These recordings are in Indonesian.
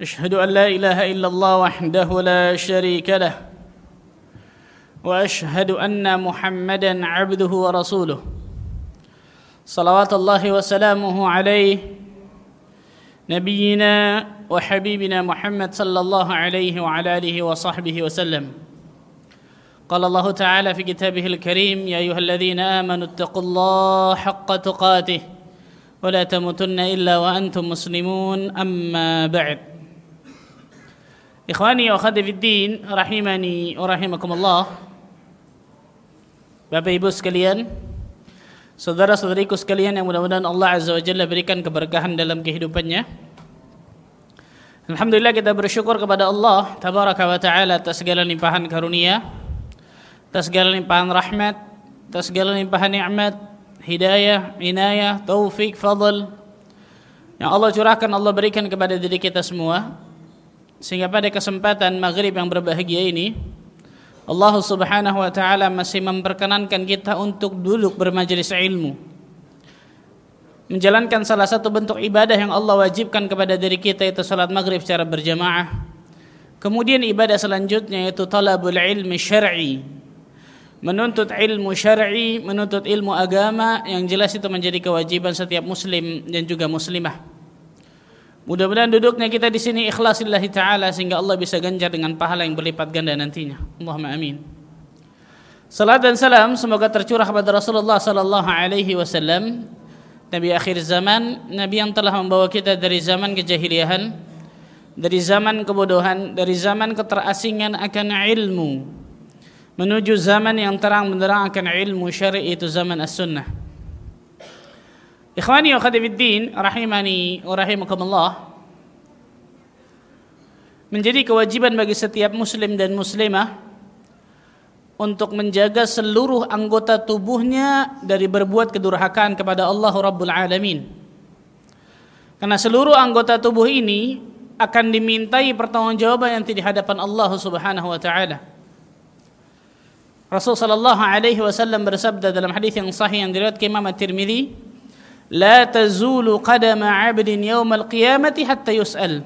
أشهد أن لا إله إلا الله وحده لا شريك له وأشهد أن محمدا عبده ورسوله. صلوات الله وسلامه عليه نبينا وحبيبنا محمد صلى الله عليه وعلى آله وصحبه وسلم. قال الله تعالى في كتابه الكريم يا أيها الذين آمنوا اتقوا الله حق تقاته ولا تموتن إلا وأنتم مسلمون أما بعد. Ikhwani wa akhwati fiddin rahimani wa rahimakumullah. Bapak Ibu sekalian, saudara-saudariku sekalian yang mudah-mudahan Allah Azza wa Jalla berikan keberkahan dalam kehidupannya. Alhamdulillah kita bersyukur kepada Allah tabaraka wa taala atas segala limpahan karunia, atas segala limpahan rahmat, atas segala limpahan nikmat, hidayah, inayah, taufik, fadl yang Allah curahkan Allah berikan kepada diri kita semua sehingga pada kesempatan maghrib yang berbahagia ini Allah subhanahu wa ta'ala masih memperkenankan kita untuk duduk bermajelis ilmu. Menjalankan salah satu bentuk ibadah yang Allah wajibkan kepada diri kita itu salat maghrib secara berjamaah. Kemudian ibadah selanjutnya yaitu talabul ilmi syar'i. Menuntut ilmu syar'i menuntut ilmu agama yang jelas itu menjadi kewajiban setiap muslim dan juga muslimah Mudah-mudahan duduknya kita di sini ikhlasillahi taala sehingga Allah bisa ganjar dengan pahala yang berlipat ganda nantinya. Allahumma amin. Salat dan salam semoga tercurah kepada Rasulullah sallallahu alaihi wasallam, nabi akhir zaman, nabi yang telah membawa kita dari zaman kejahiliahan, dari zaman kebodohan, dari zaman keterasingan akan ilmu menuju zaman yang terang benderang akan ilmu syar'i itu zaman as-sunnah. Ikhwani wa khadifiddin rahimani wa rahimakumullah menjadi kewajiban bagi setiap muslim dan muslimah untuk menjaga seluruh anggota tubuhnya dari berbuat kedurhakaan kepada Allah Rabbul Alamin. Karena seluruh anggota tubuh ini akan dimintai pertanggungjawaban yang di hadapan Allah Subhanahu wa taala. Rasul sallallahu alaihi wasallam bersabda dalam hadis yang sahih yang diriwayatkan Imam At-Tirmizi, la tazulu qadama 'abdin yawmal qiyamati hatta yus'al.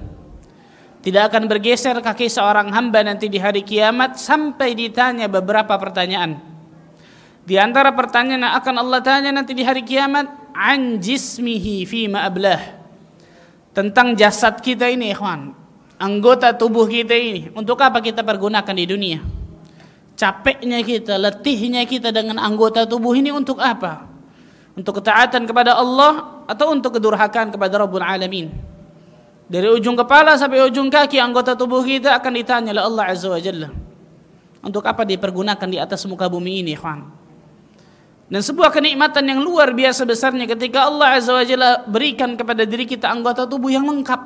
Tidak akan bergeser kaki seorang hamba nanti di hari kiamat sampai ditanya beberapa pertanyaan. Di antara pertanyaan yang akan Allah tanya nanti di hari kiamat an jismihi fi ablah. Tentang jasad kita ini ikhwan, anggota tubuh kita ini untuk apa kita pergunakan di dunia? Capeknya kita, letihnya kita dengan anggota tubuh ini untuk apa? Untuk ketaatan kepada Allah atau untuk kedurhakaan kepada Rabbul Alamin. Dari ujung kepala sampai ujung kaki anggota tubuh kita akan ditanya oleh Allah Azza wa Jalla. Untuk apa dipergunakan di atas muka bumi ini, ikhwan? Dan sebuah kenikmatan yang luar biasa besarnya ketika Allah Azza wa Jalla berikan kepada diri kita anggota tubuh yang lengkap.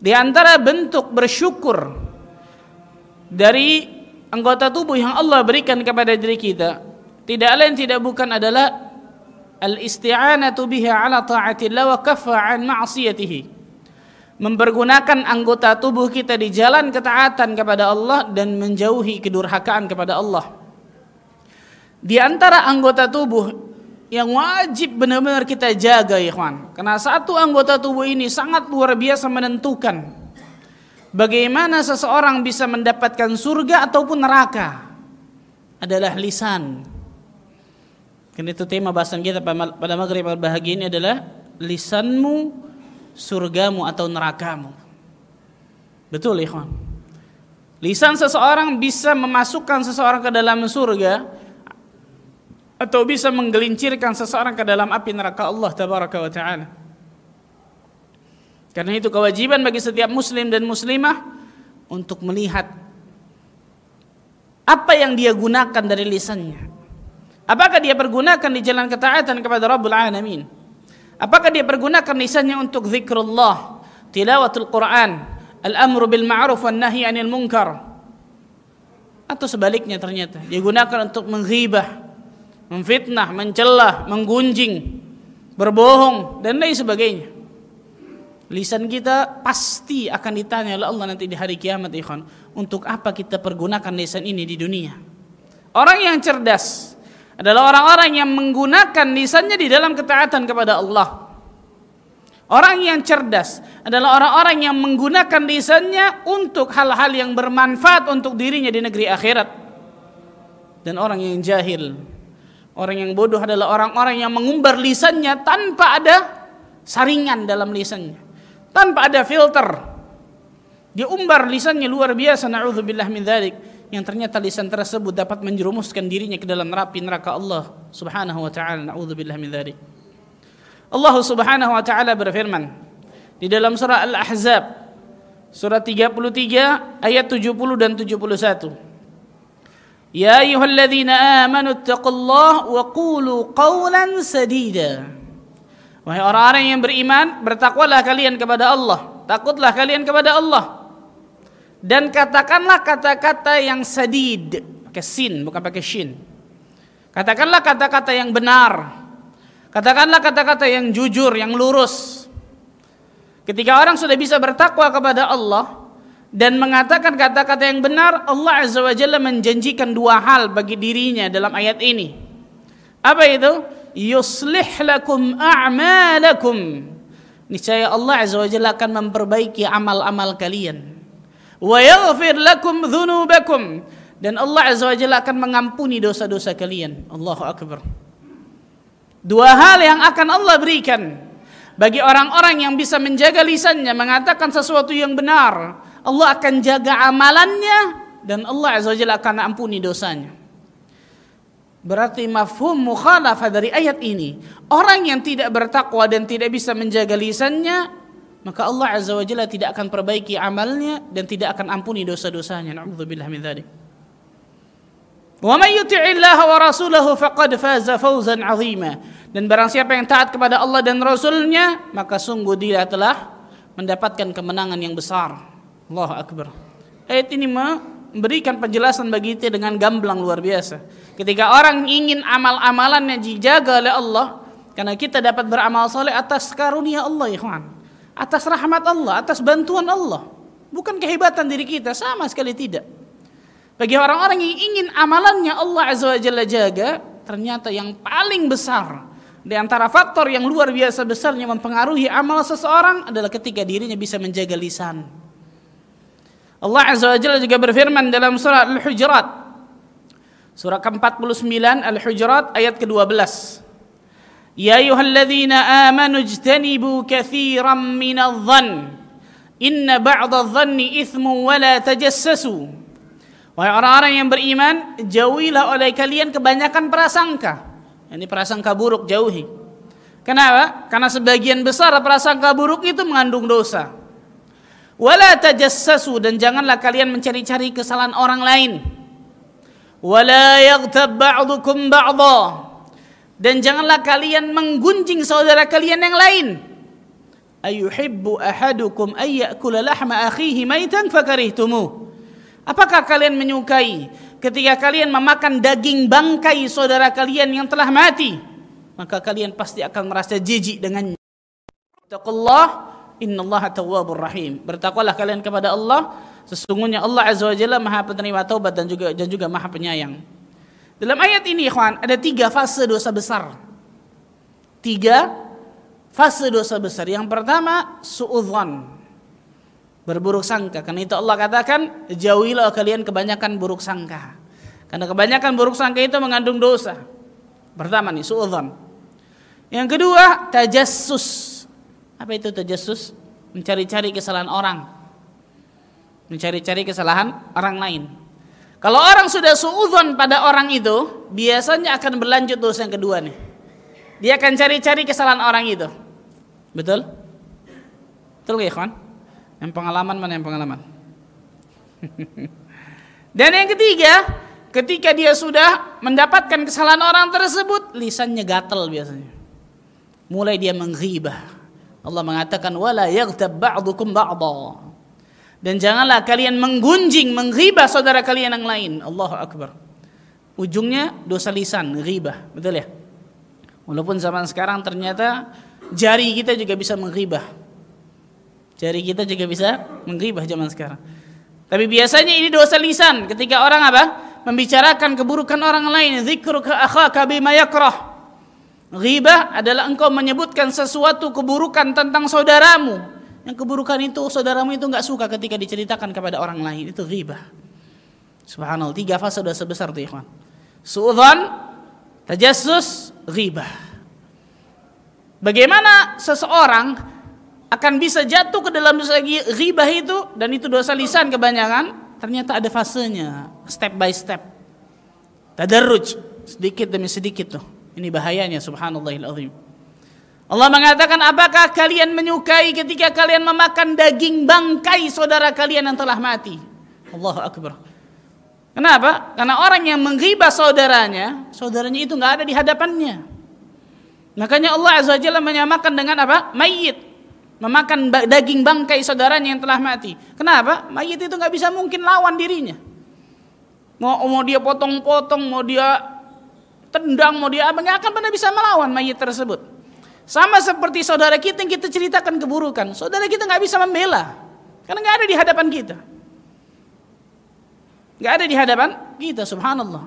Di antara bentuk bersyukur dari anggota tubuh yang Allah berikan kepada diri kita, tidak lain tidak bukan adalah al-isti'anatu biha ala ta'atillah wa kaffa an ma'siyatihi. Mempergunakan anggota tubuh kita di jalan ketaatan kepada Allah dan menjauhi kedurhakaan kepada Allah. Di antara anggota tubuh yang wajib benar-benar kita jaga ikhwan. Karena satu anggota tubuh ini sangat luar biasa menentukan bagaimana seseorang bisa mendapatkan surga ataupun neraka. Adalah lisan karena itu tema bahasan kita pada maghrib bahagia ini adalah lisanmu, surgamu atau nerakamu. Betul ikhwan. Lisan seseorang bisa memasukkan seseorang ke dalam surga atau bisa menggelincirkan seseorang ke dalam api neraka Allah tabaraka wa taala. Karena itu kewajiban bagi setiap muslim dan muslimah untuk melihat apa yang dia gunakan dari lisannya. Apakah dia pergunakan di jalan ketaatan kepada Rabbul Alamin? Apakah dia pergunakan lisannya untuk zikrullah, tilawatul Quran, al-amru bil ma'ruf wan nahi 'anil munkar. Atau sebaliknya ternyata digunakan untuk menghibah, memfitnah, mencelah, menggunjing, berbohong dan lain sebagainya. Lisan kita pasti akan ditanya oleh Allah nanti di hari kiamat ikhwan. Untuk apa kita pergunakan lisan ini di dunia? Orang yang cerdas adalah orang-orang yang menggunakan lisannya di dalam ketaatan kepada Allah. Orang yang cerdas adalah orang-orang yang menggunakan lisannya untuk hal-hal yang bermanfaat untuk dirinya di negeri akhirat. Dan orang yang jahil, orang yang bodoh adalah orang-orang yang mengumbar lisannya tanpa ada saringan dalam lisannya tanpa ada filter. Dia umbar lisannya luar biasa naudzubillah min dzalik yang ternyata lisan tersebut dapat menjerumuskan dirinya ke dalam neraka neraka Allah Subhanahu wa taala naudzubillah min dzalik. Allah Subhanahu wa taala berfirman di dalam surah Al-Ahzab surah 33 ayat 70 dan 71. Ya ayyuhalladzina amanu taqullaha wa qulu qawlan sadida. Wahai orang-orang yang beriman, bertakwalah kalian kepada Allah. Takutlah kalian kepada Allah. Dan katakanlah kata-kata yang sadid. Pakai sin, bukan pakai shin. Katakanlah kata-kata yang benar. Katakanlah kata-kata yang jujur, yang lurus. Ketika orang sudah bisa bertakwa kepada Allah dan mengatakan kata-kata yang benar, Allah Azza wa Jalla menjanjikan dua hal bagi dirinya dalam ayat ini. Apa itu? yuslih lakum a'malakum niscaya Allah azza wajalla akan memperbaiki amal-amal kalian wa yaghfir lakum dhunubakum. Dan Allah azza wajalla akan mengampuni dosa-dosa kalian. Allahu akbar. Dua hal yang akan Allah berikan. Bagi orang-orang yang bisa menjaga lisannya mengatakan sesuatu yang benar Allah akan jaga amalannya dan Allah azza wajalla akan ampuni dosanya. Berarti mafhum mukhalafah dari ayat ini. Orang yang tidak bertakwa dan tidak bisa menjaga lisannya, maka Allah Azza wa Jalla tidak akan perbaiki amalnya dan tidak akan ampuni dosa-dosanya. Na'udzubillah min dzalik. Wa may yuti'illaha wa rasulahu faqad faza fawzan 'azima. Dan barang siapa yang taat kepada Allah dan Rasulnya, maka sungguh dia telah mendapatkan kemenangan yang besar. Allahu akbar. Ayat ini memberikan penjelasan bagi kita dengan gamblang luar biasa. Ketika orang ingin amal-amalannya dijaga oleh Allah, karena kita dapat beramal soleh atas karunia Allah, ikhwan. Atas rahmat Allah, atas bantuan Allah. Bukan kehebatan diri kita, sama sekali tidak. Bagi orang-orang yang ingin amalannya Allah Azza wa Jalla jaga, ternyata yang paling besar di antara faktor yang luar biasa besarnya mempengaruhi amal seseorang adalah ketika dirinya bisa menjaga lisan. Allah Azza wa Jalla juga berfirman dalam surah Al-Hujurat. Surah ke-49 Al-Hujurat ayat ke-12. Ya ayyuhalladzina amanu ijtanibu katsiran minadh-dhann. Inna ba'dadh-dhanni ithmu wa la tajassasu. Wahai orang-orang yang beriman, jauhilah oleh kalian kebanyakan prasangka. Ini prasangka buruk jauhi. Kenapa? Karena sebagian besar prasangka buruk itu mengandung dosa. Wala tajassasu dan janganlah kalian mencari-cari kesalahan orang lain. Wala yaghtab ba'dukum ba'dha. Dan janganlah kalian menggunjing saudara kalian yang lain. Ayuhibbu ahadukum ay ya'kula lahma akhihi maitan fakarihtumuh. Apakah kalian menyukai ketika kalian memakan daging bangkai saudara kalian yang telah mati? Maka kalian pasti akan merasa jijik dengannya. Taqullah innallaha tawwabur rahim. Bertakwalah kalian kepada Allah, sesungguhnya Allah Azza wa Jalla Maha penerima taubat dan juga dan juga Maha penyayang. Dalam ayat ini, ikhwan, ada tiga fase dosa besar. Tiga fase dosa besar. Yang pertama, suudzon. Berburuk sangka. Karena itu Allah katakan, jauhilah kalian kebanyakan buruk sangka. Karena kebanyakan buruk sangka itu mengandung dosa. Pertama nih, suudzon. Yang kedua, tajassus apa itu tajassus? Mencari-cari kesalahan orang. Mencari-cari kesalahan orang lain. Kalau orang sudah suudzon pada orang itu, biasanya akan berlanjut dosa yang kedua nih. Dia akan cari-cari kesalahan orang itu. Betul? Betul gak kawan? Yang pengalaman mana yang pengalaman? Dan yang ketiga, ketika dia sudah mendapatkan kesalahan orang tersebut, lisannya gatal biasanya. Mulai dia menghibah Allah mengatakan wala yaghtab ba'dukum ba'dha. Dan janganlah kalian menggunjing, menghibah saudara kalian yang lain. Allahu Akbar. Ujungnya dosa lisan, ghibah. Betul ya? Walaupun zaman sekarang ternyata jari kita juga bisa menghibah. Jari kita juga bisa menghibah zaman sekarang. Tapi biasanya ini dosa lisan ketika orang apa? Membicarakan keburukan orang lain. Zikruka akhaka bima yakrah. Ghibah adalah engkau menyebutkan sesuatu keburukan tentang saudaramu yang keburukan itu saudaramu itu nggak suka ketika diceritakan kepada orang lain itu ghibah. Subhanallah, tiga fase sudah sebesar tuh ikhwan. Suudzon, tajassus, ghibah. Bagaimana seseorang akan bisa jatuh ke dalam dosa ghibah itu dan itu dosa lisan kebanyakan? Ternyata ada fasenya, step by step. Tadarruj, sedikit demi sedikit tuh. Ini bahayanya subhanallahil azim. Allah mengatakan, apakah kalian menyukai ketika kalian memakan daging bangkai saudara kalian yang telah mati? Allahu Akbar. Kenapa? Karena orang yang menghibah saudaranya, saudaranya itu nggak ada di hadapannya. Makanya Allah Azza Jalla menyamakan dengan apa? Mayit. Memakan daging bangkai saudaranya yang telah mati. Kenapa? Mayit itu nggak bisa mungkin lawan dirinya. Mau, mau dia potong-potong, mau dia tendang, mau dia apa, nggak akan pernah bisa melawan mayit tersebut. Sama seperti saudara kita yang kita ceritakan keburukan. Saudara kita nggak bisa membela. Karena nggak ada di hadapan kita. Nggak ada di hadapan kita, subhanallah.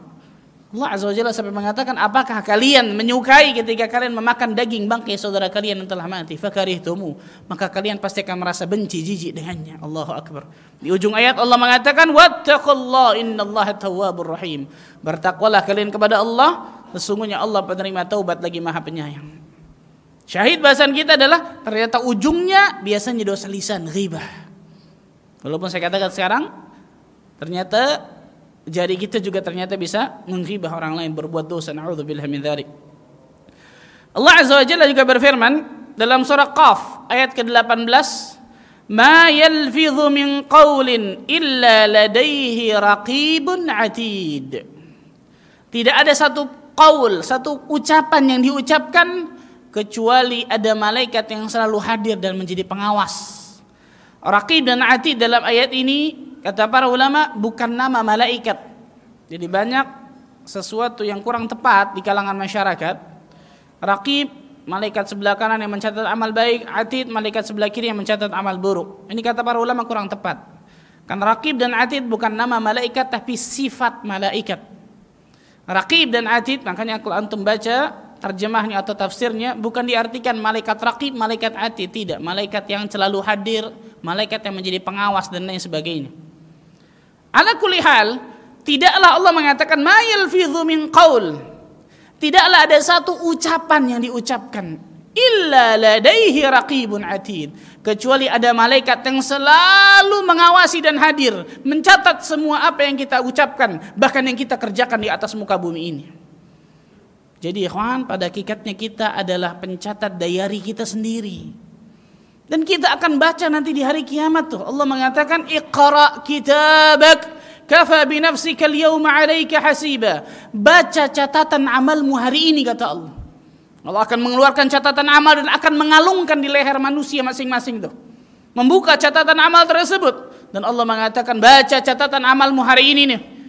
Allah Azza wa Jalla sampai mengatakan, apakah kalian menyukai ketika kalian memakan daging bangkai saudara kalian yang telah mati? Fakarihtumu. Maka kalian pasti akan merasa benci, jijik dengannya. Allahu Akbar. Di ujung ayat Allah mengatakan, Wattaqullah innallaha tawwabur rahim. Bertakwalah kalian kepada Allah, sesungguhnya Allah penerima taubat lagi maha penyayang. Syahid bahasan kita adalah ternyata ujungnya biasanya dosa lisan, ghibah. Walaupun saya katakan sekarang ternyata jari kita juga ternyata bisa menghibah orang lain berbuat dosa. Nauzubillah min. Allah Azza wa Jalla juga berfirman dalam surah Qaf ayat ke-18, "Ma yalfidhu min qawlin illa ladaihi raqibun atid." Tidak ada satu qaul, satu ucapan yang diucapkan kecuali ada malaikat yang selalu hadir dan menjadi pengawas. Raqib dan Atid dalam ayat ini kata para ulama bukan nama malaikat. Jadi banyak sesuatu yang kurang tepat di kalangan masyarakat. Raqib malaikat sebelah kanan yang mencatat amal baik, Atid malaikat sebelah kiri yang mencatat amal buruk. Ini kata para ulama kurang tepat. Karena Raqib dan Atid bukan nama malaikat tapi sifat malaikat. Raqib dan Atid makanya kalau antum baca terjemahnya atau tafsirnya bukan diartikan malaikat raqib, malaikat ati, tidak. Malaikat yang selalu hadir, malaikat yang menjadi pengawas dan lain sebagainya. Ala kulli hal, tidaklah Allah mengatakan ma yalfidhu min qaul. Tidaklah ada satu ucapan yang diucapkan illa ladaihi raqibun atid kecuali ada malaikat yang selalu mengawasi dan hadir mencatat semua apa yang kita ucapkan bahkan yang kita kerjakan di atas muka bumi ini jadi ikhwan pada hakikatnya kita adalah pencatat dayari kita sendiri. Dan kita akan baca nanti di hari kiamat tuh. Allah mengatakan iqra kitabak kafa bi nafsika al-yawma 'alaika hasiba. Baca catatan amalmu hari ini kata Allah. Allah akan mengeluarkan catatan amal dan akan mengalungkan di leher manusia masing-masing tuh. Membuka catatan amal tersebut dan Allah mengatakan baca catatan amalmu hari ini nih.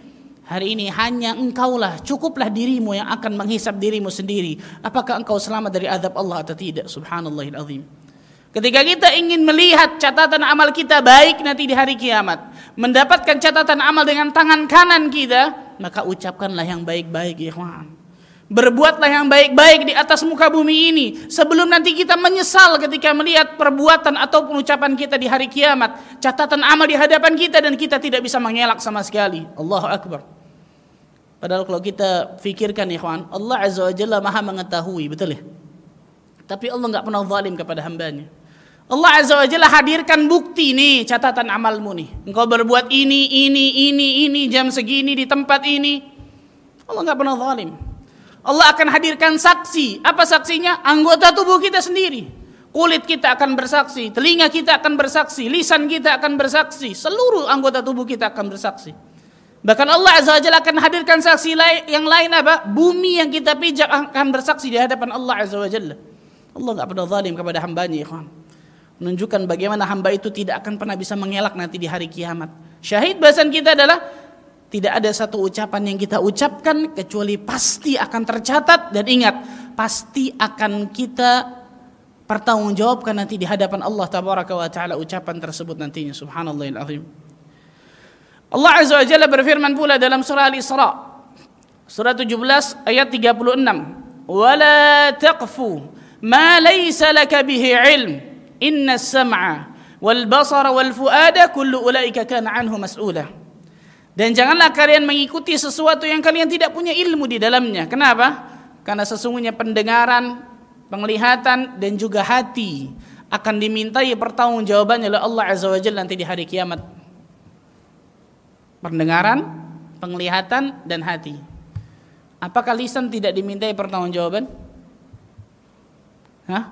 Hari ini hanya engkaulah, cukuplah dirimu yang akan menghisap dirimu sendiri. Apakah engkau selamat dari azab Allah atau tidak? Subhanallahil azim. Ketika kita ingin melihat catatan amal kita baik nanti di hari kiamat, mendapatkan catatan amal dengan tangan kanan kita, maka ucapkanlah yang baik-baik, ikhwan. Berbuatlah yang baik-baik di atas muka bumi ini sebelum nanti kita menyesal ketika melihat perbuatan atau ucapan kita di hari kiamat, catatan amal di hadapan kita dan kita tidak bisa mengelak sama sekali. Allahu akbar. Padahal kalau kita fikirkan ikhwan, Allah Azza wa Jalla Maha mengetahui, betul ya? Tapi Allah nggak pernah zalim kepada hambanya. Allah Azza wa Jalla hadirkan bukti nih catatan amalmu nih. Engkau berbuat ini, ini, ini, ini jam segini di tempat ini. Allah nggak pernah zalim. Allah akan hadirkan saksi. Apa saksinya? Anggota tubuh kita sendiri. Kulit kita akan bersaksi, telinga kita akan bersaksi, lisan kita akan bersaksi, seluruh anggota tubuh kita akan bersaksi. Bahkan Allah Azza wa akan hadirkan saksi yang lain apa? Bumi yang kita pijak akan bersaksi di hadapan Allah Azza wa Jalla. Allah nggak pernah zalim kepada hambanya, ikhwan. menunjukkan bagaimana hamba itu tidak akan pernah bisa mengelak nanti di hari kiamat. Syahid bahasan kita adalah tidak ada satu ucapan yang kita ucapkan kecuali pasti akan tercatat dan ingat pasti akan kita pertanggungjawabkan nanti di hadapan Allah tabaraka wa taala ucapan tersebut nantinya subhanallahil azim. Allah azza wa jalla berfirman pula dalam surah Al-Isra surah 17 ayat 36 wala taqfu ma laysa laka bihi ilm inna sam'a wal basara wal fuada kullu ulaika kana anhu mas'ula. Dan janganlah kalian mengikuti sesuatu yang kalian tidak punya ilmu di dalamnya. Kenapa? Karena sesungguhnya pendengaran, penglihatan dan juga hati akan dimintai pertanggungjawabannya oleh Allah Azza wa Jalla nanti di hari kiamat. Pendengaran, penglihatan dan hati. Apakah lisan tidak dimintai pertanggungjawaban? Hah?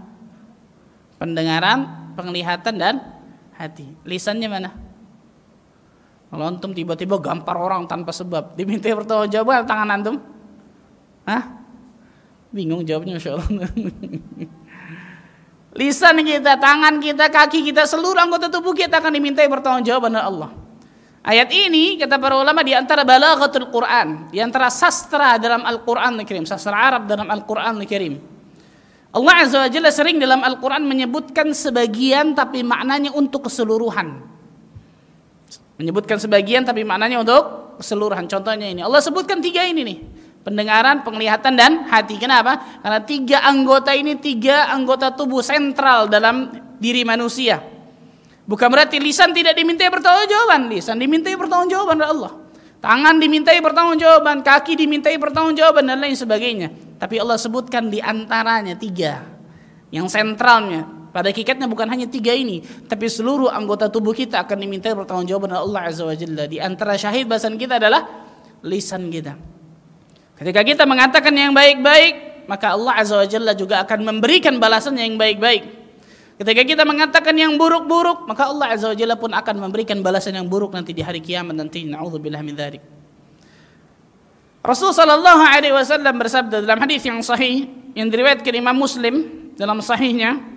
Pendengaran, penglihatan dan hati. Lisannya mana? Kalau antum tiba-tiba gampar orang tanpa sebab, diminta pertanggungjawaban tangan antum? Hah? Bingung jawabnya Masya Allah. Lisan kita, tangan kita, kaki kita, seluruh anggota tubuh kita akan dimintai pertanggungjawaban oleh Allah. Ayat ini kata para ulama di antara balaghatul Quran, di antara sastra dalam Al-Qur'an Al-Karim, sastra Arab dalam Al-Qur'an Al-Karim. Allah Azza wa Jalla sering dalam Al-Quran menyebutkan sebagian tapi maknanya untuk keseluruhan. Menyebutkan sebagian tapi maknanya untuk keseluruhan. Contohnya ini. Allah sebutkan tiga ini nih. Pendengaran, penglihatan, dan hati. Kenapa? Karena tiga anggota ini tiga anggota tubuh sentral dalam diri manusia. Bukan berarti lisan tidak dimintai pertanggungjawaban. Lisan dimintai pertanggungjawaban oleh Allah. Tangan dimintai pertanggungjawaban, kaki dimintai pertanggungjawaban dan lain sebagainya. Tapi Allah sebutkan di antaranya tiga. Yang sentralnya. Pada hakikatnya bukan hanya tiga ini. Tapi seluruh anggota tubuh kita akan diminta pertanggungjawaban oleh Allah Azza wa Jalla. Di antara syahid bahasan kita adalah lisan kita. Ketika kita mengatakan yang baik-baik, maka Allah Azza wa Jalla juga akan memberikan balasan yang baik-baik. Ketika kita mengatakan yang buruk-buruk, maka Allah Azza wa Jalla pun akan memberikan balasan yang buruk nanti di hari kiamat nanti. Nauzubillah min dzalik. Rasul sallallahu alaihi wasallam bersabda dalam hadis yang sahih yang diriwayatkan Imam Muslim dalam sahihnya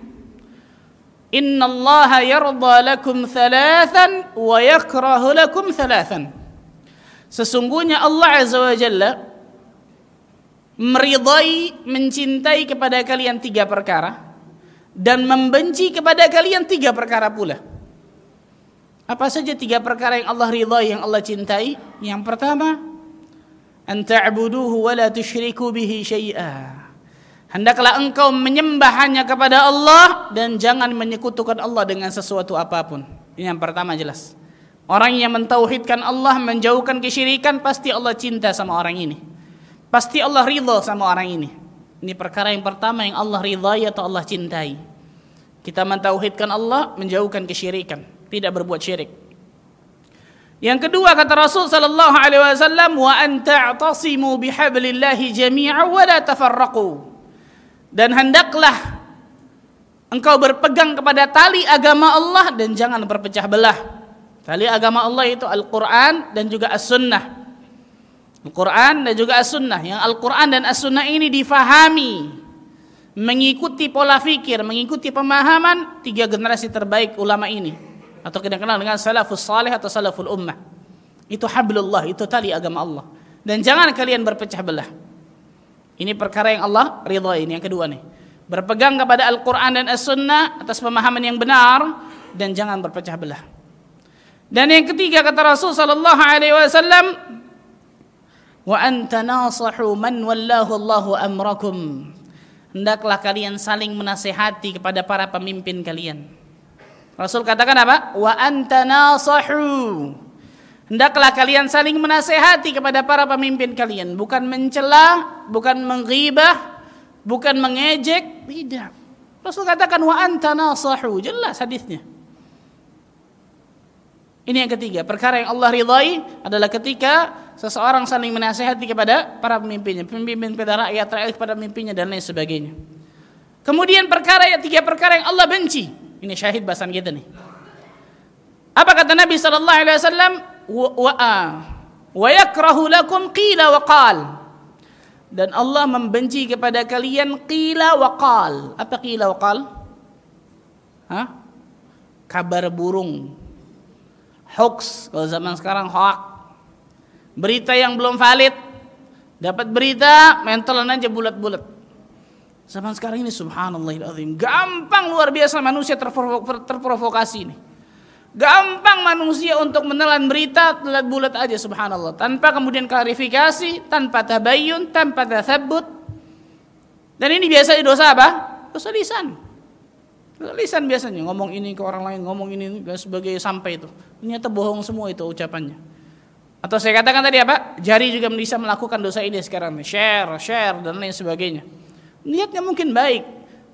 Inna Allah yarda lakum thalathan wa yakrahu lakum thalathan Sesungguhnya Allah Azza wa Jalla meridai mencintai kepada kalian tiga perkara dan membenci kepada kalian tiga perkara pula. Apa saja tiga perkara yang Allah ridai yang Allah cintai? Yang pertama, an ta'buduhu wa la tusyriku bihi syai'a. Hendaklah engkau menyembah hanya kepada Allah dan jangan menyekutukan Allah dengan sesuatu apa pun. Ini yang pertama jelas. Orang yang mentauhidkan Allah, menjauhkan kesyirikan, pasti Allah cinta sama orang ini. Pasti Allah ridha sama orang ini. Ini perkara yang pertama yang Allah ridhai atau Allah cintai. Kita mentauhidkan Allah, menjauhkan kesyirikan, tidak berbuat syirik. Yang kedua kata Rasul sallallahu alaihi wasallam wa an ta'tasimu bihablillahi jami'a wa la tafarraqu. Dan hendaklah engkau berpegang kepada tali agama Allah dan jangan berpecah belah. Tali agama Allah itu Al-Qur'an dan juga As-Sunnah. Al-Qur'an dan juga As-Sunnah. Yang Al-Qur'an dan As-Sunnah ini difahami mengikuti pola fikir, mengikuti pemahaman tiga generasi terbaik ulama ini atau kita kenal dengan salafus salih atau salaful ummah. Itu hablullah, itu tali agama Allah. Dan jangan kalian berpecah belah. Ini perkara yang Allah ridha ini yang kedua nih. Berpegang kepada Al-Qur'an dan As-Sunnah atas pemahaman yang benar dan jangan berpecah belah. Dan yang ketiga kata Rasul sallallahu alaihi wasallam wa anta nasahu man wallahu Allahu amrakum. Hendaklah kalian saling menasehati kepada para pemimpin kalian Rasul katakan apa? Wa anta nasahu. Hendaklah kalian saling menasehati kepada para pemimpin kalian, bukan mencela, bukan menghibah, bukan mengejek, tidak. Rasul katakan wa anta nasahu, jelas hadisnya. Ini yang ketiga, perkara yang Allah ridhai adalah ketika seseorang saling menasehati kepada para pemimpinnya, pemimpin pada rakyat, rakyat kepada pemimpinnya dan lain sebagainya. Kemudian perkara yang tiga perkara yang Allah benci, ini syahid bahasan kita nih. Apa kata Nabi sallallahu alaihi wasallam? Wa yakrahu lakum qila wa qal. Dan Allah membenci kepada kalian qila wa qal. Apa qila wa qal? Hah? kabar burung. Hoax kalau zaman sekarang hoax. Berita yang belum valid. Dapat berita mentalan aja bulat-bulat. Zaman sekarang ini subhanallahilazim. Gampang luar biasa manusia terprovokasi ini. Gampang manusia untuk menelan berita bulat-bulat aja subhanallah. Tanpa kemudian klarifikasi, tanpa tabayyun, tanpa tathabbut. Dan ini biasa dosa apa? Dosa lisan. Dosa lisan biasanya ngomong ini ke orang lain, ngomong ini dan sebagai sampai itu. Ternyata bohong semua itu ucapannya. Atau saya katakan tadi apa? Jari juga bisa melakukan dosa ini sekarang. Share, share dan lain sebagainya. Niatnya mungkin baik,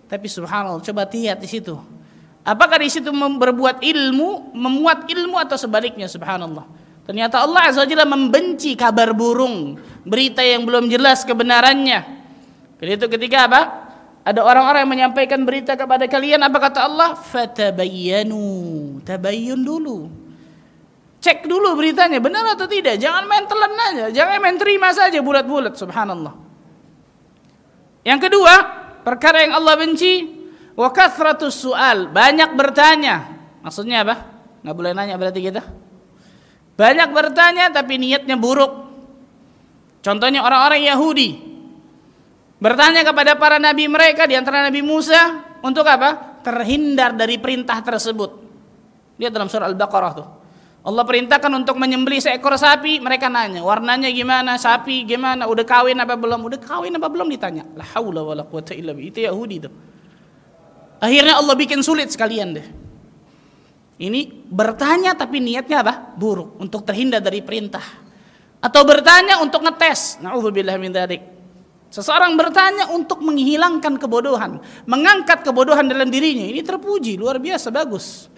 tapi subhanallah coba lihat di situ Apakah di situ berbuat ilmu, memuat ilmu atau sebaliknya subhanallah. Ternyata Allah Azza Jalla membenci kabar burung, berita yang belum jelas kebenarannya. Jadi itu ketika apa? Ada orang-orang yang menyampaikan berita kepada kalian apa kata Allah? Fatabayyanu. Tabayyun dulu. Cek dulu beritanya benar atau tidak. Jangan main telan aja, jangan main terima saja bulat-bulat subhanallah. Yang kedua, perkara yang Allah benci Wa kathratus su'al, banyak bertanya. Maksudnya apa? Nggak boleh nanya berarti kita. Banyak bertanya tapi niatnya buruk. Contohnya orang-orang Yahudi bertanya kepada para nabi mereka di antara Nabi Musa untuk apa? Terhindar dari perintah tersebut. Lihat dalam surah Al-Baqarah tuh. Allah perintahkan untuk menyembelih seekor sapi, mereka nanya, warnanya gimana, sapi gimana, udah kawin apa belum, udah kawin apa belum ditanya. La haula wala quwata. Itu Yahudi tuh. Akhirnya Allah bikin sulit sekalian deh. Ini bertanya tapi niatnya apa? Buruk untuk terhindar dari perintah. Atau bertanya untuk ngetes. Nauzubillah min dzalik. Seseorang bertanya untuk menghilangkan kebodohan, mengangkat kebodohan dalam dirinya. Ini terpuji, luar biasa bagus.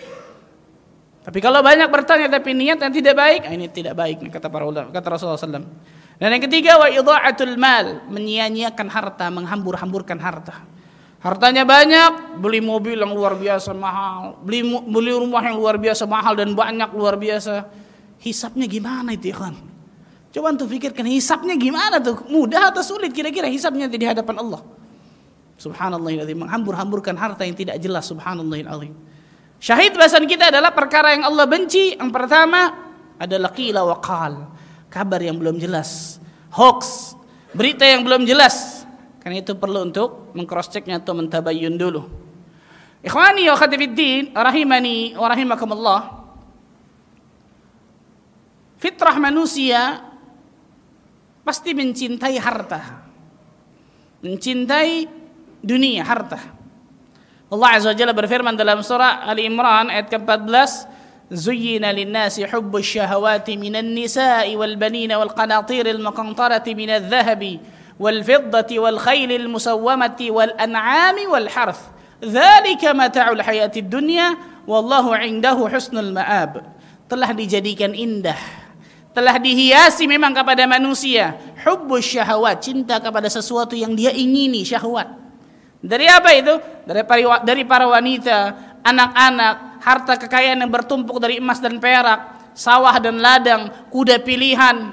Tapi kalau banyak bertanya tapi niat yang tidak baik, ah, ini tidak baik kata para ulama, kata Rasulullah SAW. Dan yang ketiga wa idha'atul mal, menyia-nyiakan harta, menghambur-hamburkan harta. Hartanya banyak, beli mobil yang luar biasa mahal, beli beli rumah yang luar biasa mahal dan banyak luar biasa. Hisapnya gimana itu ya kan? Coba untuk pikirkan hisapnya gimana tuh? Mudah atau sulit kira-kira hisapnya di hadapan Allah? Subhanallahiladzim menghambur-hamburkan harta yang tidak jelas subhanallahiladzim. Syahid bahasan kita adalah perkara yang Allah benci. Yang pertama adalah qila wa. Kabar yang belum jelas. Hoax. Berita yang belum jelas. Karena itu perlu untuk mengcross checknya atau mentabayyun dulu. Ikhwani wa khatifiddin, rahimani wa rahimakumullah. Fitrah manusia pasti mencintai harta. Mencintai dunia, harta. Allah Azza wa Jalla berfirman dalam surah Ali Imran ayat ke-14, زين للناس حب الشهوات من النساء والبنين والقناطير المقنطرة من الذهب والفضة والخيل المسومة والأنعام والحرث ذلك متاع الحياة الدنيا والله عنده حسن المآب telah dijadikan indah telah dihiasi memang kepada manusia hubbus syahwat cinta kepada sesuatu yang dia ingini syahwat dari apa itu dari para, dari para wanita anak-anak harta kekayaan yang bertumpuk dari emas dan perak sawah dan ladang kuda pilihan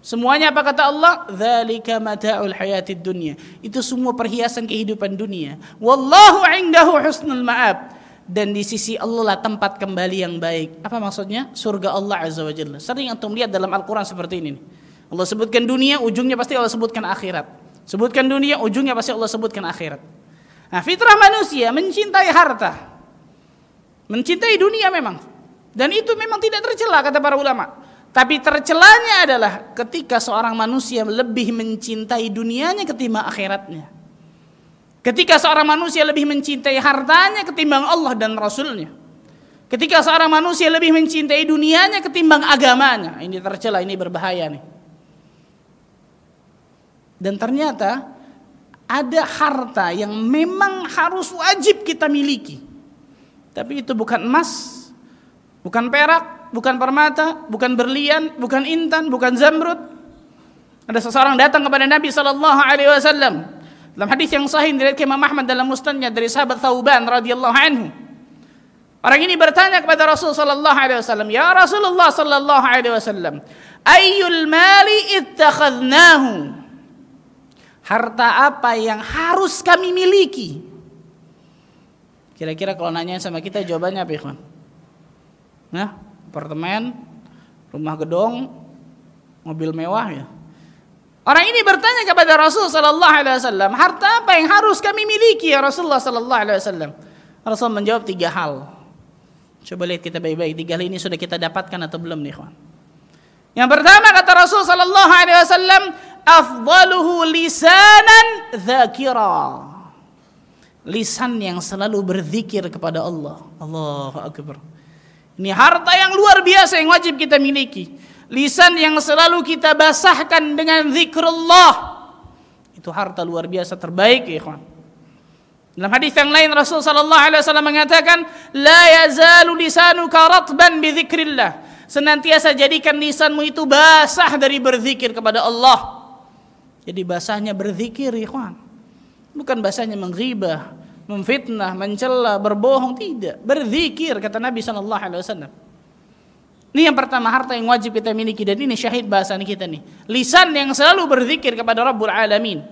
Semuanya apa kata Allah? Dzalika mata'ul hayatid dunya. Itu semua perhiasan kehidupan dunia. Wallahu indahu husnul ma'ab. Dan di sisi Allah lah tempat kembali yang baik. Apa maksudnya? Surga Allah Azza wa Jalla. Sering antum lihat dalam Al-Quran seperti ini. Allah sebutkan dunia, ujungnya pasti Allah sebutkan akhirat. Sebutkan dunia, ujungnya pasti Allah sebutkan akhirat. Nah, fitrah manusia mencintai harta. Mencintai dunia memang. Dan itu memang tidak tercela kata para ulama. Tapi tercelanya adalah ketika seorang manusia lebih mencintai dunianya ketimbang akhiratnya. Ketika seorang manusia lebih mencintai hartanya ketimbang Allah dan Rasulnya. Ketika seorang manusia lebih mencintai dunianya ketimbang agamanya. Ini tercela, ini berbahaya nih. Dan ternyata ada harta yang memang harus wajib kita miliki. Tapi itu bukan emas, bukan perak, bukan permata, bukan berlian, bukan intan, bukan zamrud. Ada seseorang datang kepada Nabi sallallahu alaihi wasallam. Dalam hadis yang sahih dari Imam Ahmad dalam musnadnya dari sahabat Thauban radhiyallahu anhu. Orang ini bertanya kepada Rasul sallallahu alaihi wasallam, "Ya Rasulullah sallallahu alaihi wasallam, ayyul mali ittakhadnahu?" Harta apa yang harus kami miliki? Kira-kira kalau nanya sama kita jawabannya apa, ikhwan? Nah, apartemen, rumah gedong, mobil mewah ya. Orang ini bertanya kepada Rasul sallallahu alaihi wasallam, "Harta apa yang harus kami miliki ya Rasulullah sallallahu alaihi wasallam?" Rasul menjawab tiga hal. Coba lihat kita baik-baik, tiga hal ini sudah kita dapatkan atau belum nih, ikhwan? Yang pertama kata Rasul sallallahu alaihi wasallam, "Afdaluhu lisanan dzakira." Lisan yang selalu berzikir kepada Allah. Allahu akbar. Ini harta yang luar biasa yang wajib kita miliki. Lisan yang selalu kita basahkan dengan zikrullah. Itu harta luar biasa terbaik ya ikhwan. Dalam hadis yang lain Rasul sallallahu alaihi wasallam mengatakan, "La yazalu lisanuka ratban bi dzikrillah." Senantiasa jadikan lisanmu itu basah dari berzikir kepada Allah. Jadi basahnya berzikir, ikhwan. Bukan basahnya menghibah, memfitnah, mencela, berbohong, tidak. Berzikir kata Nabi sallallahu alaihi wasallam. Ini yang pertama harta yang wajib kita miliki dan ini syahid bahasan kita nih. Lisan yang selalu berzikir kepada Rabbul Alamin.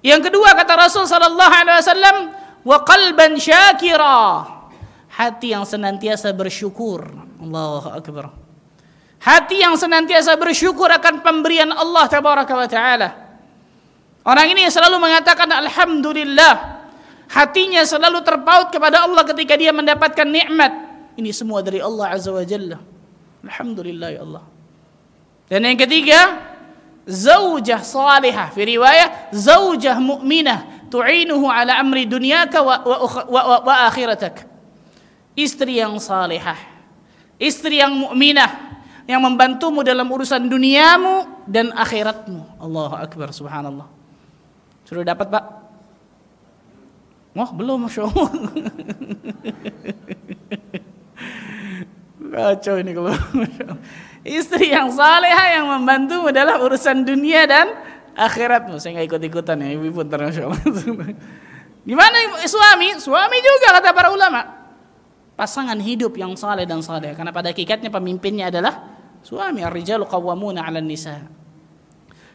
Yang kedua kata Rasul sallallahu alaihi wasallam, wa qalban syakira. Hati yang senantiasa bersyukur. Allahu akbar. Hati yang senantiasa bersyukur akan pemberian Allah tabaraka wa taala. Orang ini selalu mengatakan alhamdulillah. Hatinya selalu terpaut kepada Allah ketika dia mendapatkan nikmat. Ini semua dari Allah azza wa jalla. Alhamdulillah ya Allah. Dan yang ketiga, zaujah salihah. Fi riwayah, zaujah mu'minah tu'inuhu ala amri dunyaka wa, wa, wa, wa, wa akhiratak. Istri yang salihah istri yang mukminah yang membantumu dalam urusan duniamu dan akhiratmu. Allahu akbar subhanallah. Sudah dapat, Pak? Wah, belum, Masya Allah. Kacau ini kalau Istri yang salehah yang membantumu dalam urusan dunia dan akhiratmu. Saya nggak ikut-ikutan ya, ibu pun Masya Allah. Gimana suami? Suami juga kata para ulama pasangan hidup yang saleh dan saleh karena pada hakikatnya pemimpinnya adalah suami ar-rijalu qawwamuna 'alan nisa.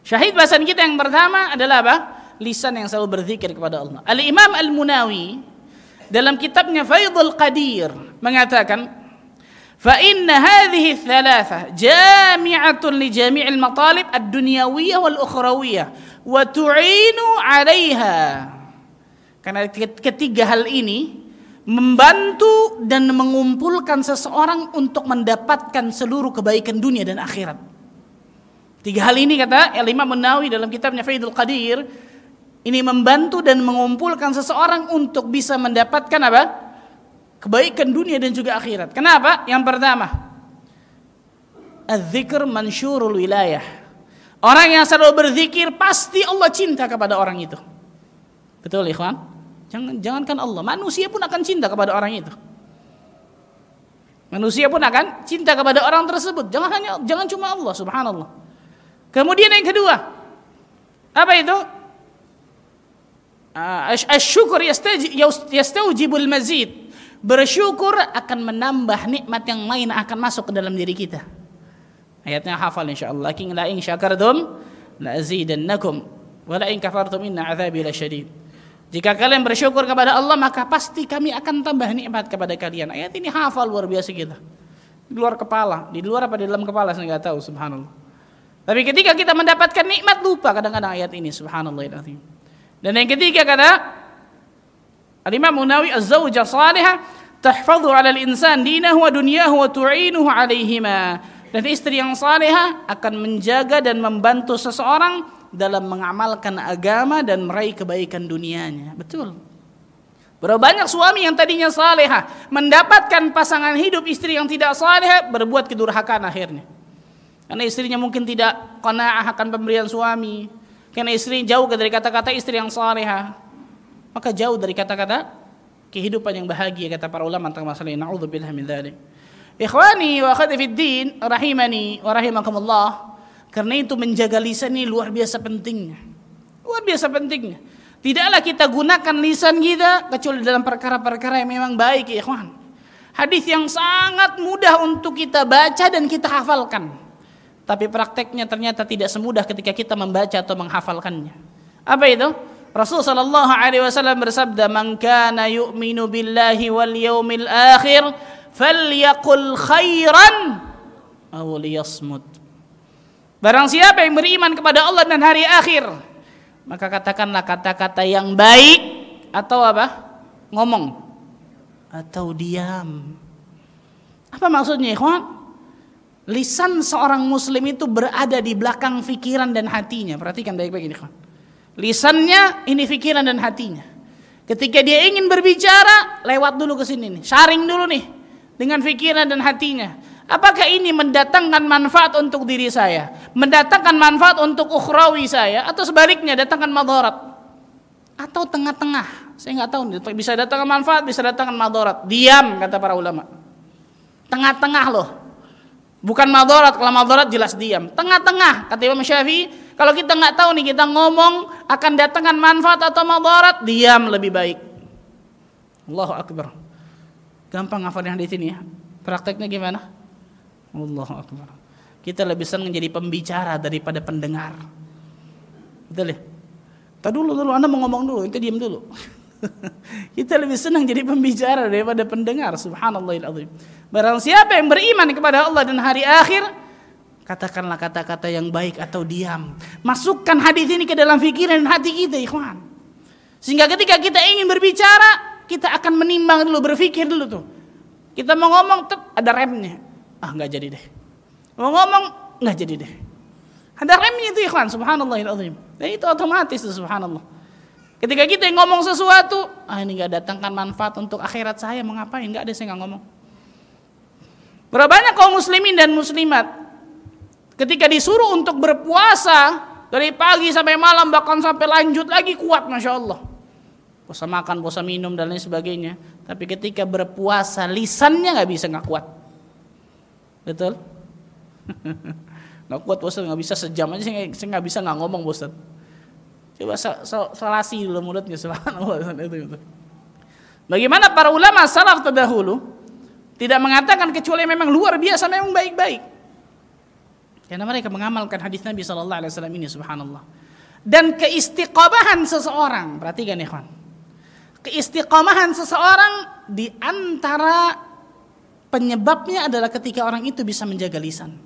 Syahid bahasan kita yang pertama adalah apa? Lisan yang selalu berzikir kepada Allah. Al-Imam Al-Munawi dalam kitabnya Faidul Qadir mengatakan fa inna hadhihi thalatha jami'atun li jami'il matalib ad-dunyawiyah wal wa. Karena ketiga hal ini membantu dan mengumpulkan seseorang untuk mendapatkan seluruh kebaikan dunia dan akhirat. Tiga hal ini kata Imam Nawawi dalam kitabnya Faidul Qadir ini membantu dan mengumpulkan seseorang untuk bisa mendapatkan apa? kebaikan dunia dan juga akhirat. Kenapa? Yang pertama, az-zikr mansyurul wilayah. Orang yang selalu berzikir pasti Allah cinta kepada orang itu. Betul, ikhwan? Jangan jangankan Allah, manusia pun akan cinta kepada orang itu. Manusia pun akan cinta kepada orang tersebut. Jangan hanya jangan cuma Allah, subhanallah. Kemudian yang kedua, apa itu? Ah, asyukur yastaujibul mazid. Bersyukur akan menambah nikmat yang lain akan masuk ke dalam diri kita. Ayatnya hafal insyaallah. Lakin la in syakartum la azidannakum wa la in kafartum inna adzabi lasyadid. Jika kalian bersyukur kepada Allah maka pasti kami akan tambah nikmat kepada kalian. Ayat ini hafal luar biasa kita. Di luar kepala, di luar apa di dalam kepala saya nggak tahu subhanallah. Tapi ketika kita mendapatkan nikmat lupa kadang-kadang ayat ini subhanallah Dan yang ketiga kata Al-Imam Munawi az-zawja salihah tahfadhu 'ala al-insan dinahu wa dunyahu wa tu'inuhu 'alaihima. Dan istri yang salihah akan menjaga dan membantu seseorang dalam mengamalkan agama dan meraih kebaikan dunianya. Betul. Berapa banyak suami yang tadinya saleha mendapatkan pasangan hidup istri yang tidak saleha berbuat kedurhakaan akhirnya. Karena istrinya mungkin tidak qanaah akan pemberian suami. Karena istri jauh dari kata-kata istri yang saleha. Maka jauh dari kata-kata kehidupan yang bahagia kata para ulama tentang masalah ini. Na'udzubillah min dzalik. Ikhwani wa akhwati din rahimani wa rahimakumullah. Karena itu menjaga lisan ini luar biasa pentingnya. Luar biasa pentingnya. Tidaklah kita gunakan lisan kita kecuali dalam perkara-perkara yang memang baik ya ikhwan. Hadis yang sangat mudah untuk kita baca dan kita hafalkan. Tapi prakteknya ternyata tidak semudah ketika kita membaca atau menghafalkannya. Apa itu? Rasul sallallahu alaihi wasallam bersabda, "Man kana yu'minu billahi wal yawmil akhir falyaqul khairan aw liyasmut." Barang siapa yang beriman kepada Allah dan hari akhir, maka katakanlah kata-kata yang baik atau apa? Ngomong atau diam. Apa maksudnya, ikhwan? Lisan seorang muslim itu berada di belakang pikiran dan hatinya. Perhatikan baik-baik ini. Lisannya ini pikiran dan hatinya. Ketika dia ingin berbicara, lewat dulu ke sini nih, sharing dulu nih dengan pikiran dan hatinya. Apakah ini mendatangkan manfaat untuk diri saya, mendatangkan manfaat untuk ukhrawi saya, atau sebaliknya datangkan madarat? Atau tengah-tengah? Saya nggak tahu bisa datangkan manfaat, bisa datangkan madarat. Diam kata para ulama. Tengah-tengah loh. Bukan madarat, kalau madarat jelas diam. Tengah-tengah kata Imam Syafi'i, kalau kita nggak tahu nih kita ngomong akan datangkan manfaat atau madarat, diam lebih baik. Allahu akbar. Gampang ngafalin hadis ini ya. Prakteknya gimana? Allahu akbar. Kita lebih senang jadi pembicara daripada pendengar. Betul ya? Tadi dulu dulu Anda mau ngomong dulu, itu diam dulu. kita lebih senang jadi pembicara daripada pendengar. Subhanallahil Barang siapa yang beriman kepada Allah dan hari akhir, Katakanlah kata-kata yang baik atau diam. Masukkan hadis ini ke dalam pikiran dan hati kita, ikhwan. Sehingga ketika kita ingin berbicara, kita akan menimbang dulu, berpikir dulu tuh. Kita mau ngomong, tuh ada remnya. Ah, nggak jadi deh. Mau ngomong, nggak jadi deh. Ada remnya itu, ikhwan. Subhanallah. Dan itu otomatis, subhanallah. Ketika kita yang ngomong sesuatu, ah ini nggak datangkan manfaat untuk akhirat saya, mau ngapain? Nggak ada, saya nggak ngomong. Berapa banyak kaum muslimin dan muslimat Ketika disuruh untuk berpuasa dari pagi sampai malam bahkan sampai lanjut lagi kuat masya Allah. Puasa makan, puasa minum dan lain sebagainya. Tapi ketika berpuasa lisannya nggak bisa nggak kuat. Betul? nggak kuat puasa nggak bisa sejam aja saya nggak bisa nggak ngomong bosan. Coba salasi dulu mulutnya subhanallah itu. Bagaimana para ulama salaf terdahulu tidak mengatakan kecuali memang luar biasa memang baik-baik. Karena mereka mengamalkan hadis Nabi Shallallahu Alaihi Wasallam ini, Subhanallah. Dan keistiqomahan seseorang, perhatikan kawan. Keistiqomahan seseorang di antara penyebabnya adalah ketika orang itu bisa menjaga lisan.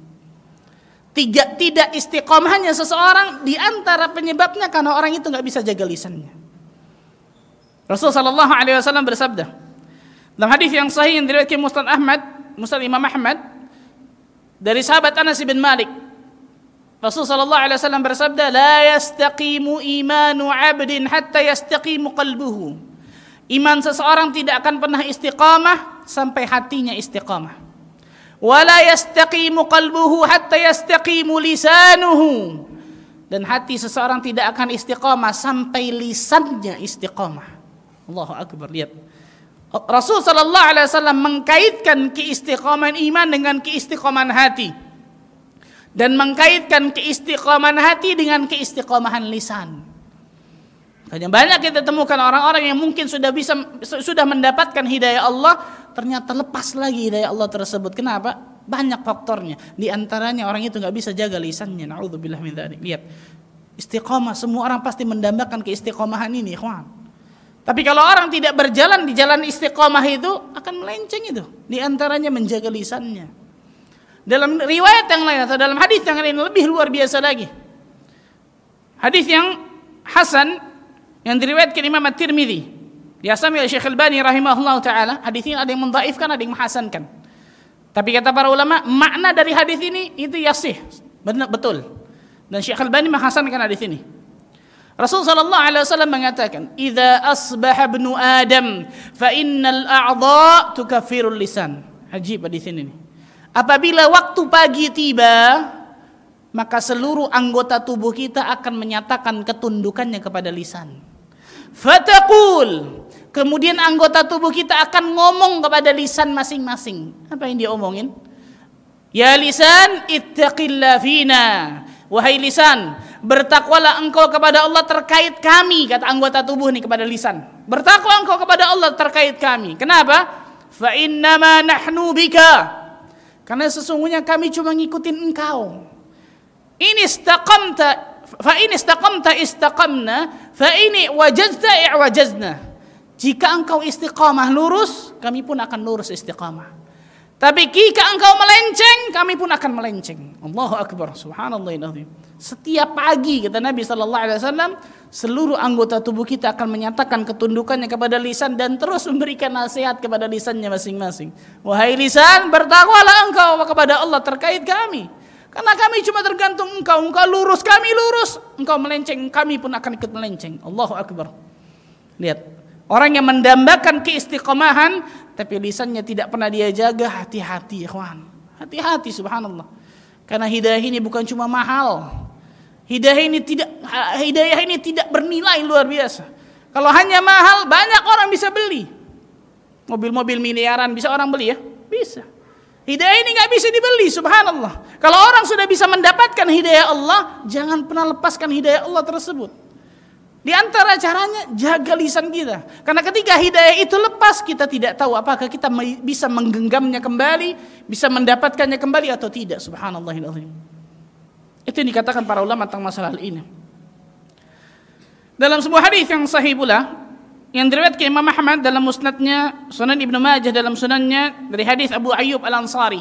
Tiga, tidak istiqomahnya seseorang di antara penyebabnya karena orang itu nggak bisa jaga lisannya. Rasul Shallallahu Alaihi Wasallam bersabda dalam hadis yang sahih yang diriwayatkan Muslim Ahmad, Muslim Imam Ahmad dari sahabat Anas bin Malik Rasul sallallahu alaihi wasallam bersabda la yastaqimu imanu 'abdin hatta yastaqimu qalbuhu iman seseorang tidak akan pernah istiqamah sampai hatinya istiqamah wala yastaqimu qalbuhu hatta yastaqimu lisanuhu. Dan hati seseorang tidak akan istiqamah sampai lisannya istiqamah Allahu akbar lihat. Rasul sallallahu alaihi wasallam mengkaitkan keistiqomahan iman dengan keistiqomahan hati dan mengkaitkan keistiqomahan hati dengan keistiqomahan lisan. Hanya banyak kita temukan orang-orang yang mungkin sudah bisa sudah mendapatkan hidayah Allah, ternyata lepas lagi hidayah Allah tersebut. Kenapa? Banyak faktornya. Di antaranya orang itu nggak bisa jaga lisannya. Nauzubillah min dzalik. Lihat. Istiqomah semua orang pasti mendambakan keistiqomahan ini, ikhwan. Tapi kalau orang tidak berjalan di jalan istiqomah itu akan melenceng itu. Di antaranya menjaga lisannya. Dalam riwayat yang lain atau dalam hadis yang lain lebih luar biasa lagi. Hadis yang Hasan yang diriwayatkan Imam At-Tirmidzi. Diasami oleh Syekh Al-Bani rahimahullah taala. Hadis ini ada yang mendaifkan, ada yang menghasankan. Tapi kata para ulama, makna dari hadis ini itu yasih. Benar betul. Dan Syekh Al-Bani menghasankan hadis ini. Rasul sallallahu alaihi wasallam mengatakan, "Idza asbaha ibnu Adam fa innal a'dha tukaffirul lisan." Ajib di sini nih. Apabila waktu pagi tiba, maka seluruh anggota tubuh kita akan menyatakan ketundukannya kepada lisan. Fataqul, kemudian anggota tubuh kita akan ngomong kepada lisan masing-masing. Apa yang dia omongin? Ya lisan, ittaqillah fina. Wahai lisan, bertakwalah engkau kepada Allah terkait kami, kata anggota tubuh nih kepada lisan. Bertakwa engkau kepada Allah terkait kami. Kenapa? Fa innama nahnu bika. Karena sesungguhnya kami cuma ngikutin engkau. Ini istaqamta fa in istaqamta istaqamna fa ini wajazta i'wajazna jika engkau istiqamah lurus kami pun akan lurus istiqamah tapi jika engkau melenceng, kami pun akan melenceng. Allahu Akbar. Subhanallah. Setiap pagi kata Nabi Sallallahu Alaihi Wasallam, seluruh anggota tubuh kita akan menyatakan ketundukannya kepada lisan dan terus memberikan nasihat kepada lisannya masing-masing. Wahai lisan, bertakwalah engkau kepada Allah terkait kami. Karena kami cuma tergantung engkau, engkau lurus, kami lurus. Engkau melenceng, kami pun akan ikut melenceng. Allahu Akbar. Lihat, orang yang mendambakan keistiqomahan tapi lisannya tidak pernah dia jaga hati-hati ikhwan. Hati-hati subhanallah. Karena hidayah ini bukan cuma mahal. Hidayah ini tidak hidayah ini tidak bernilai luar biasa. Kalau hanya mahal banyak orang bisa beli. Mobil-mobil miliaran bisa orang beli ya? Bisa hidayah ini nggak bisa dibeli subhanallah kalau orang sudah bisa mendapatkan hidayah Allah jangan pernah lepaskan hidayah Allah tersebut di antara caranya jaga lisan kita. Karena ketika hidayah itu lepas kita tidak tahu apakah kita bisa menggenggamnya kembali, bisa mendapatkannya kembali atau tidak. Subhanallahirrahmanirrahim. Itu yang dikatakan para ulama tentang masalah ini. Dalam sebuah hadis yang sahih pula yang diriwayatkan Imam Ahmad dalam musnadnya, Sunan Ibnu Majah dalam sunannya dari hadis Abu Ayyub Al-Ansari.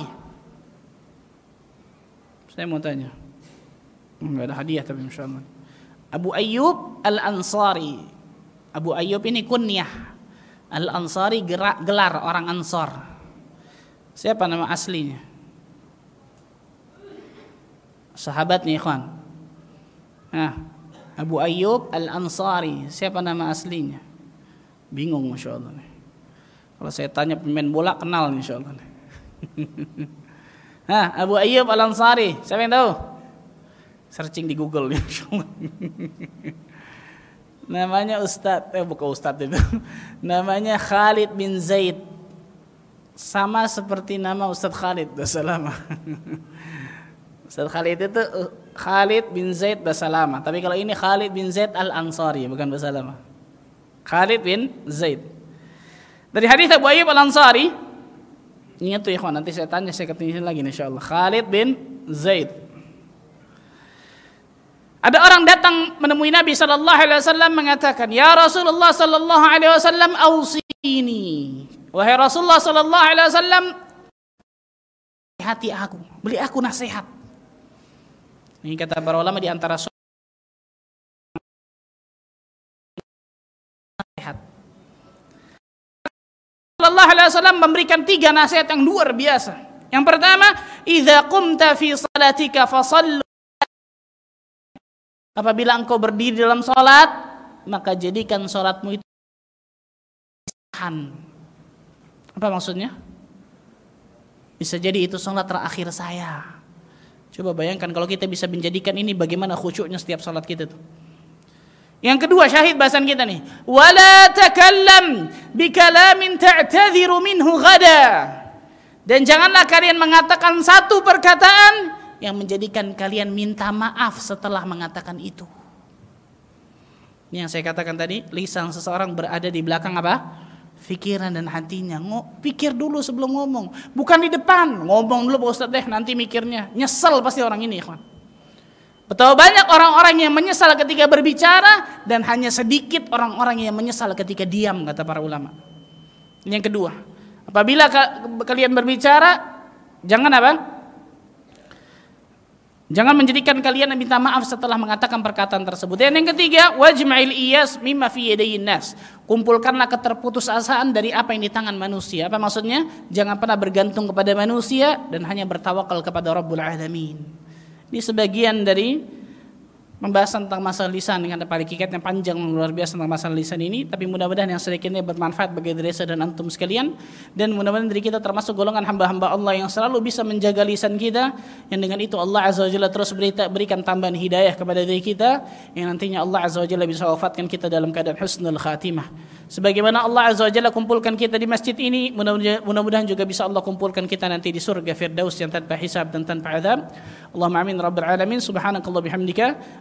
Saya mau tanya. Enggak ada hadiah tapi insyaallah. Abu Ayyub Al-Ansari. Abu Ayyub ini kunyah. Al-Ansari gelar orang Ansar. Siapa nama aslinya? Sahabatnya ikhwan. Nah, Abu Ayyub Al-Ansari. Siapa nama aslinya? Bingung Masya Allah. Kalau saya tanya pemain bola kenal Insya Allah. Hah, Abu Ayyub Al-Ansari. Siapa yang tahu? searching di Google namanya Ustadz eh bukan Ustadz itu namanya Khalid bin Zaid sama seperti nama Ustadz Khalid Basalama Ustadz Khalid itu Khalid bin Zaid Basalama tapi kalau ini Khalid bin Zaid Al Ansari bukan Basalama Khalid bin Zaid dari hadis Abu Ayyub Al Ansari ingat tuh ya nanti saya tanya saya ketemu lagi insyaallah Khalid bin Zaid ada orang datang menemui Nabi sallallahu alaihi wasallam mengatakan, "Ya Rasulullah sallallahu alaihi wasallam, ausini." Wahai Rasulullah sallallahu alaihi wasallam, hati aku, beli aku nasihat. Ini kata para ulama di antara Wasallam memberikan tiga nasihat yang luar biasa. Yang pertama, "Idza qumta fi salatika fasallu Apabila engkau berdiri dalam sholat, maka jadikan sholatmu itu Apa maksudnya? Bisa jadi itu sholat terakhir saya. Coba bayangkan kalau kita bisa menjadikan ini bagaimana khusyuknya setiap sholat kita tuh. Yang kedua syahid bahasan kita nih. Wala takallam bikalamin ta'tadhiru minhu ghada. Dan janganlah kalian mengatakan satu perkataan yang menjadikan kalian minta maaf setelah mengatakan itu. Ini yang saya katakan tadi, lisan seseorang berada di belakang apa? Pikiran dan hatinya. Ngo, pikir dulu sebelum ngomong. Bukan di depan. Ngomong dulu Pak Ustadz deh, nanti mikirnya. Nyesel pasti orang ini, kawan. Betapa banyak orang-orang yang menyesal ketika berbicara dan hanya sedikit orang-orang yang menyesal ketika diam kata para ulama. Ini yang kedua. Apabila kalian berbicara, jangan apa? Jangan menjadikan kalian minta maaf setelah mengatakan perkataan tersebut. Dan yang ketiga, wajma'il iyas mimma fi yadayin nas. Kumpulkanlah keterputusasaan dari apa yang di tangan manusia. Apa maksudnya? Jangan pernah bergantung kepada manusia dan hanya bertawakal kepada Rabbul Alamin. Ini sebagian dari membahas tentang masalah lisan dengan ada kikat yang panjang luar biasa tentang masalah lisan ini. Tapi mudah-mudahan yang sedikit ini bermanfaat bagi diri dan antum sekalian. Dan mudah-mudahan diri kita termasuk golongan hamba-hamba Allah yang selalu bisa menjaga lisan kita. Yang dengan itu Allah Azza wa Jalla terus berita, berikan tambahan hidayah kepada diri kita. Yang nantinya Allah Azza wa Jalla bisa wafatkan kita dalam keadaan husnul khatimah. Sebagaimana Allah Azza wa Jalla kumpulkan kita di masjid ini mudah-mudahan juga bisa Allah kumpulkan kita nanti di surga firdaus yang tanpa hisab dan tanpa azab. Allahumma amin rabbal alamin. Subhanakallah bihamdika